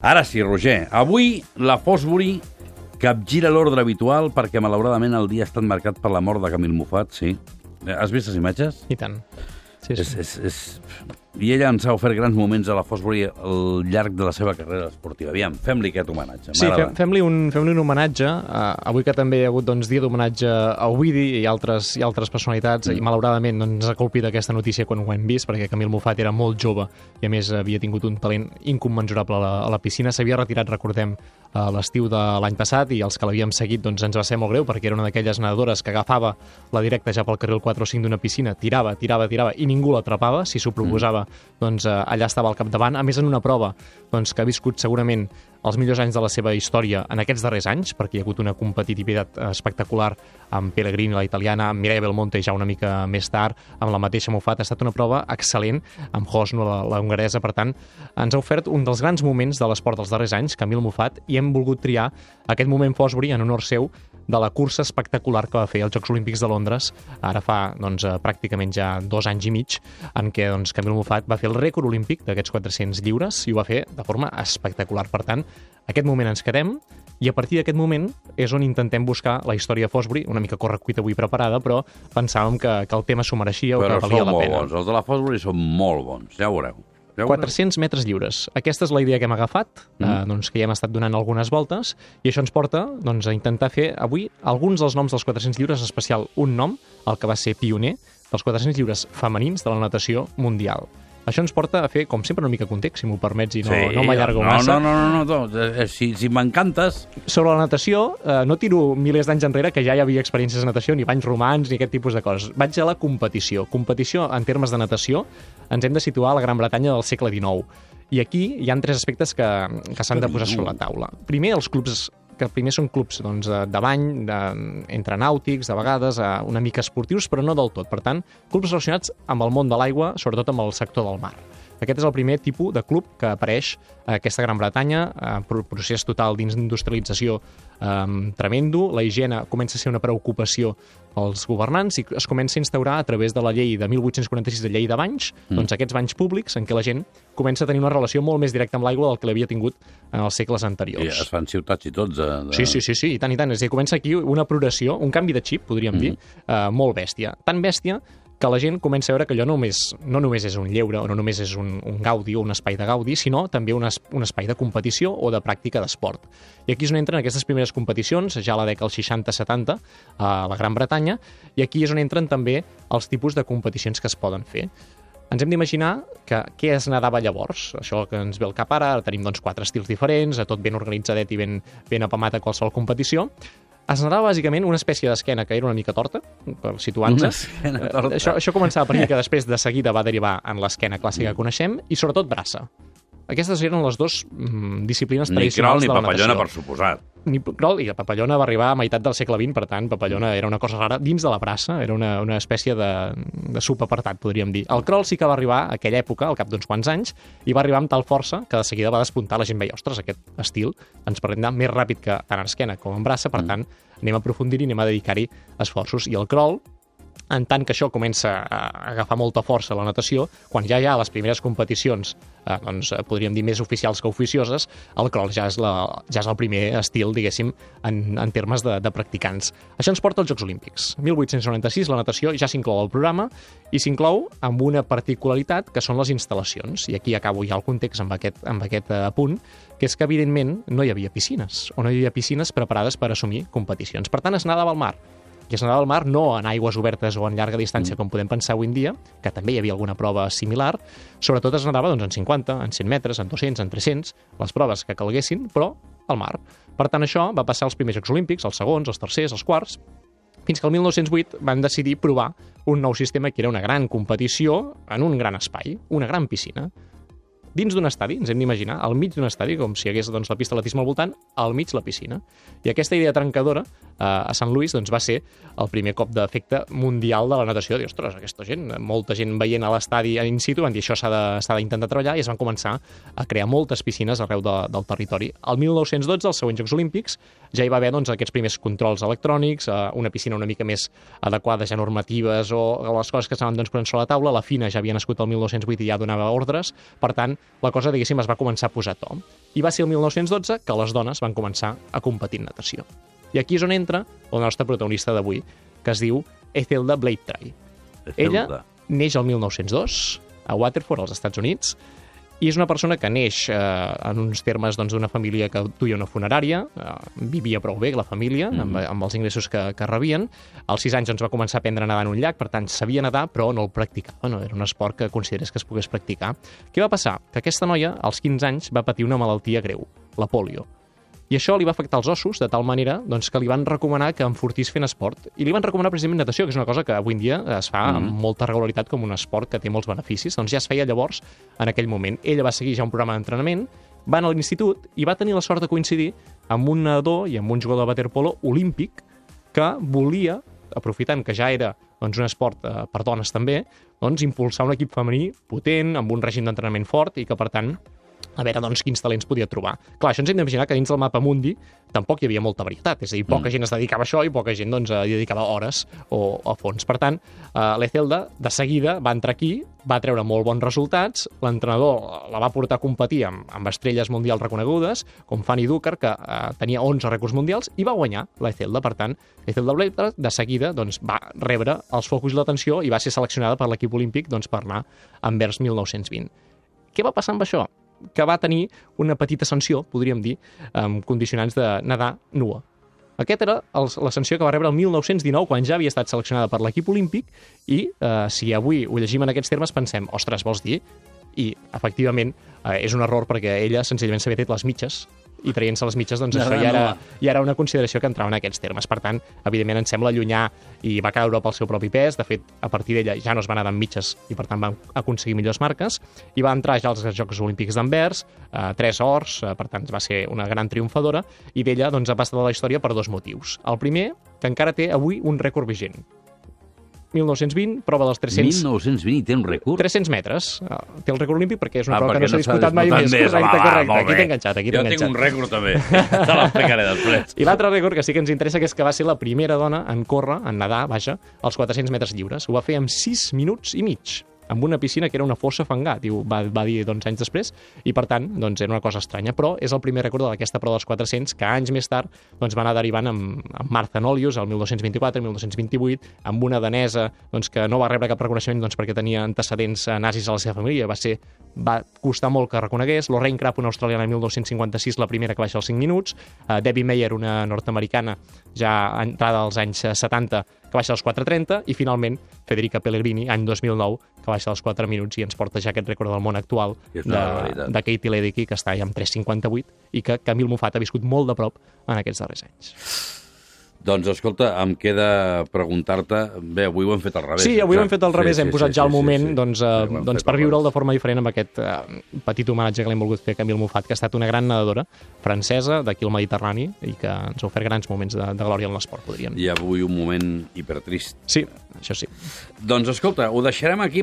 Ara sí, Roger. Avui la Fosbury capgira l'ordre habitual perquè, malauradament, el dia ha estat marcat per la mort de Camil Mufat, sí. Has vist les imatges? I tant. Sí, És, sí. és, és... I ella ens ha ofert grans moments a la Fosbury al llarg de la seva carrera esportiva. Aviam, fem-li aquest homenatge. Sí, fem-li un, fem un homenatge, uh, avui que també hi ha hagut doncs, dia d'homenatge a Ovidi i altres, i altres personalitats, Mm. i malauradament no ens ha colpit aquesta notícia quan ho hem vist, perquè Camil Mofat era molt jove i a més havia tingut un talent incommensurable a la, a la piscina. S'havia retirat, recordem, a l'estiu de l'any passat i els que l'havíem seguit doncs, ens va ser molt greu perquè era una d'aquelles nedadores que agafava la directa ja pel carril 4 o 5 d'una piscina, tirava, tirava, tirava i ningú l'atrapava, si s'ho proposava doncs eh, allà estava al capdavant, a més en una prova doncs, que ha viscut segurament els millors anys de la seva història en aquests darrers anys, perquè hi ha hagut una competitivitat espectacular amb Pellegrini, la italiana, amb Mireia Belmonte ja una mica més tard, amb la mateixa Mofat. Ha estat una prova excel·lent amb Hosno, la, la hongaresa. Per tant, ens ha ofert un dels grans moments de l'esport dels darrers anys, Camil Mofat, i hem volgut triar aquest moment Fosbury en honor seu de la cursa espectacular que va fer als Jocs Olímpics de Londres, ara fa doncs, eh, pràcticament ja dos anys i mig, en què doncs, Camil Mofat va fer el rècord olímpic d'aquests 400 lliures i ho va fer de forma espectacular. Per tant, aquest moment ens quedem i a partir d'aquest moment és on intentem buscar la història de Fosbury, una mica correcuita avui preparada, però pensàvem que, que el tema s'ho mereixia o Però que valia són la molt pena. bons. Els de la Fosbury són molt bons. Ja ho veureu. Ja ho veureu. 400 metres lliures. Aquesta és la idea que hem agafat, mm. eh, doncs, que ja hem estat donant algunes voltes, i això ens porta doncs, a intentar fer avui alguns dels noms dels 400 lliures, en especial un nom, el que va ser pioner dels 400 lliures femenins de la natació mundial. Això ens porta a fer, com sempre, una mica context, si m'ho permets, i no, no m'allargo no, massa. No, no, no, no, no. Eh, Si, si m'encantes, Sobre la natació, eh, no tiro milers d'anys enrere, que ja hi havia experiències de natació, ni banys romans, ni aquest tipus de coses. Vaig a la competició. Competició, en termes de natació, ens hem de situar a la Gran Bretanya del segle XIX. I aquí hi han tres aspectes que, que s'han de posar sobre la taula. Primer, els clubs que primer són clubs doncs, de, de bany, de, entre nàutics, de vegades eh, una mica esportius, però no del tot. Per tant, clubs relacionats amb el món de l'aigua, sobretot amb el sector del mar. Aquest és el primer tipus de club que apareix a aquesta Gran Bretanya, eh, pro- procés total d'industrialització eh, tremendo, la higiene comença a ser una preocupació pels governants i es comença a instaurar a través de la llei de 1846 de llei de banys, mm. doncs aquests banys públics en què la gent comença a tenir una relació molt més directa amb l'aigua del que l'havia tingut en els segles i anteriors. es fan ciutats i tots. De, de... Sí, sí, sí, sí, i tant, i tant. És a dir, comença aquí una progressió, un canvi de xip, podríem mm. dir, eh, molt bèstia. Tan bèstia que la gent comença a veure que allò només, no només és un lleure o no només és un, un gaudi o un espai de gaudi, sinó també un, es, un espai de competició o de pràctica d'esport. I aquí és on entren aquestes primeres competicions, ja a la dècada dels 60-70, a la Gran Bretanya, i aquí és on entren també els tipus de competicions que es poden fer. Ens hem d'imaginar que què es nedava llavors, això que ens ve al cap ara, ara tenim doncs, quatre estils diferents, tot ben organitzadet i ben, ben apamat a qualsevol competició. Es nedava bàsicament una espècie d'esquena que era una mica torta, per situar-nos. Eh. Això, això començava per dir que després de seguida va derivar en l'esquena clàssica que coneixem i sobretot braça. Aquestes eren les dues mm, disciplines Ni tradicionals crol ni de la papallona, natació per suposat. ni crawl, i la papallona va arribar a meitat del segle XX, per tant, papallona era una cosa rara dins de la braça, era una, una espècie de, de subapartat, podríem dir. El crawl sí que va arribar a aquella època, al cap d'uns quants anys, i va arribar amb tal força que de seguida va despuntar. La gent veia, ostres, aquest estil ens permet anar més ràpid que tant en esquena com en braça, per tant, anem a aprofundir-hi, anem a dedicar-hi esforços. I el crawl, en tant que això comença a agafar molta força la natació, quan ja hi ha les primeres competicions, eh, doncs, eh, podríem dir més oficials que oficioses, el crawl ja és, la, ja és el primer estil, diguéssim, en, en termes de, de practicants. Això ens porta als Jocs Olímpics. 1896, la natació ja s'inclou al programa i s'inclou amb una particularitat que són les instal·lacions. I aquí acabo ja el context amb aquest, amb aquest eh, punt, que és que, evidentment, no hi havia piscines, o no hi havia piscines preparades per assumir competicions. Per tant, es nedava al mar i es nedava al mar no en aigües obertes o en llarga distància, com podem pensar avui en dia, que també hi havia alguna prova similar, sobretot es nedava doncs, en 50, en 100 metres, en 200, en 300, les proves que calguessin, però al mar. Per tant, això va passar als primers Jocs Olímpics, els segons, els tercers, els quarts, fins que el 1908 van decidir provar un nou sistema que era una gran competició en un gran espai, una gran piscina. Dins d'un estadi, ens hem d'imaginar, al mig d'un estadi, com si hi hagués doncs, la pista d'atletisme al voltant, al mig la piscina. I aquesta idea trencadora eh, a Sant Louis doncs, va ser el primer cop d'efecte mundial de la natació. Dir, ostres, aquesta gent, molta gent veient a l'estadi in situ, van dir això s'ha d'intentar treballar i es van començar a crear moltes piscines arreu de, del territori. El 1912, als següents Jocs Olímpics, ja hi va haver doncs, aquests primers controls electrònics, eh, una piscina una mica més adequada ja normatives o les coses que s'anaven doncs, posant sobre la taula. La FINA ja havia nascut el 1908 i ja donava ordres. Per tant, la cosa, diguéssim, es va començar a posar a to. I va ser el 1912 que les dones van començar a competir en natació. I aquí és on entra el nostre protagonista d'avui, que es diu Ethelda Blaytry. Ella Ethelda. neix el 1902 a Waterford, als Estats Units, i és una persona que neix eh, en uns termes doncs, d'una família que duia una funerària, eh, vivia prou bé la família, mm amb, amb els ingressos que, que rebien. Als 6 anys doncs, va començar a aprendre a nedar en un llac, per tant, sabia nedar, però no el practicava, no era un esport que considerés que es pogués practicar. Què va passar? Que aquesta noia, als 15 anys, va patir una malaltia greu, la polio. I això li va afectar els ossos de tal manera doncs, que li van recomanar que enfortís fent esport. I li van recomanar precisament natació, que és una cosa que avui en dia es fa Mhm. amb molta regularitat com un esport que té molts beneficis. Doncs ja es feia llavors, en aquell moment. Ella va seguir ja un programa d'entrenament, va anar a l'institut i va tenir la sort de coincidir amb un nedador i amb un jugador de waterpolo olímpic que volia, aprofitant que ja era doncs, un esport eh, per dones també, doncs, impulsar un equip femení potent, amb un règim d'entrenament fort i que, per tant, a veure doncs, quins talents podia trobar. Clar, això ens hem d'imaginar que dins del mapa mundi tampoc hi havia molta varietat, és a dir, poca mm. gent es dedicava a això i poca gent doncs, hi dedicava hores o, o fons. Per tant, eh, l'Ecelda de seguida va entrar aquí, va treure molt bons resultats, l'entrenador la va portar a competir amb, amb estrelles mundials reconegudes, com Fanny Ducker, que eh, tenia 11 rècords mundials, i va guanyar l'Ecelda. Per tant, l'Ecelda Blatter de seguida doncs, va rebre els focus i l'atenció i va ser seleccionada per l'equip olímpic doncs, per anar envers 1920. Què va passar amb això? Que va tenir una petita sanció, podríem dir, amb condicionants de nedar nua. Aquest era la sanció que va rebre el 1919, quan ja havia estat seleccionada per l'equip olímpic, i eh, si avui ho llegim en aquests termes pensem, ostres, vols dir? I, efectivament, eh, és un error perquè ella senzillament s'havia tret les mitges i traient-se les mitges, doncs això ja era, ja era una consideració que entrava en aquests termes. Per tant, evidentment, ens sembla allunyar i va caure pel seu propi pes. De fet, a partir d'ella ja no es va anar amb mitges i, per tant, va aconseguir millors marques. I va entrar ja als Jocs Olímpics d'Anvers, eh, tres ors, eh, per tant, va ser una gran triomfadora, i d'ella doncs, ha passat a la història per dos motius. El primer, que encara té avui un rècord vigent. 1920, prova dels 300... 1920 té un rècord? 300 metres. Uh, té el rècord olímpic perquè és una Ah, prova que no s'ha disputat mai més. més. Correcte, Va, correcte. Aquí t'he enganxat, aquí t'he Jo tinc enganxat. un rècord també. Te l'explicaré després. I l'altre rècord que sí que ens interessa que és que va ser la primera dona en córrer, en nedar, vaja, als 400 metres lliures. Ho va fer en 6 minuts i mig amb una piscina que era una fossa fangar, diu, va, va dir doncs, anys després, i per tant doncs, era una cosa estranya, però és el primer rècord d'aquesta prova dels 400 que anys més tard doncs, va anar derivant amb, amb Martha Nolius el 1224, el 1228, amb una danesa doncs, que no va rebre cap reconeixement doncs, perquè tenia antecedents eh, nazis a la seva família, va ser va costar molt que reconegués, Lorraine Crapp, una australiana, el 1956, la primera que baixa als 5 minuts, uh, Debbie Meyer, una nord-americana, ja entrada als anys eh, 70, que baixa als 4.30, i finalment Federica Pellegrini, any 2009, que baixa als 4 minuts i ens porta ja aquest rècord del món actual de, de Katie Ledecky, que està ja amb 3.58, i que Camil Mofat ha viscut molt de prop en aquests darrers anys. Doncs, escolta, em queda preguntar-te... Bé, avui ho hem fet al revés. Sí, avui ho hem fet al revés, Sí, hem sí, posat sí, ja el sí, moment sí. doncs, Sí, eh, ho hem doncs per viure'l de forma diferent amb aquest eh, petit homenatge que l'hem volgut fer a Camille Mofat, que ha estat una gran nedadora francesa d'aquí al Mediterrani i que ens ha ofert grans moments de, de glòria en l'esport, podríem dir. I avui un moment hipertrist. Sí, això sí. Doncs escolta, ho deixarem aquí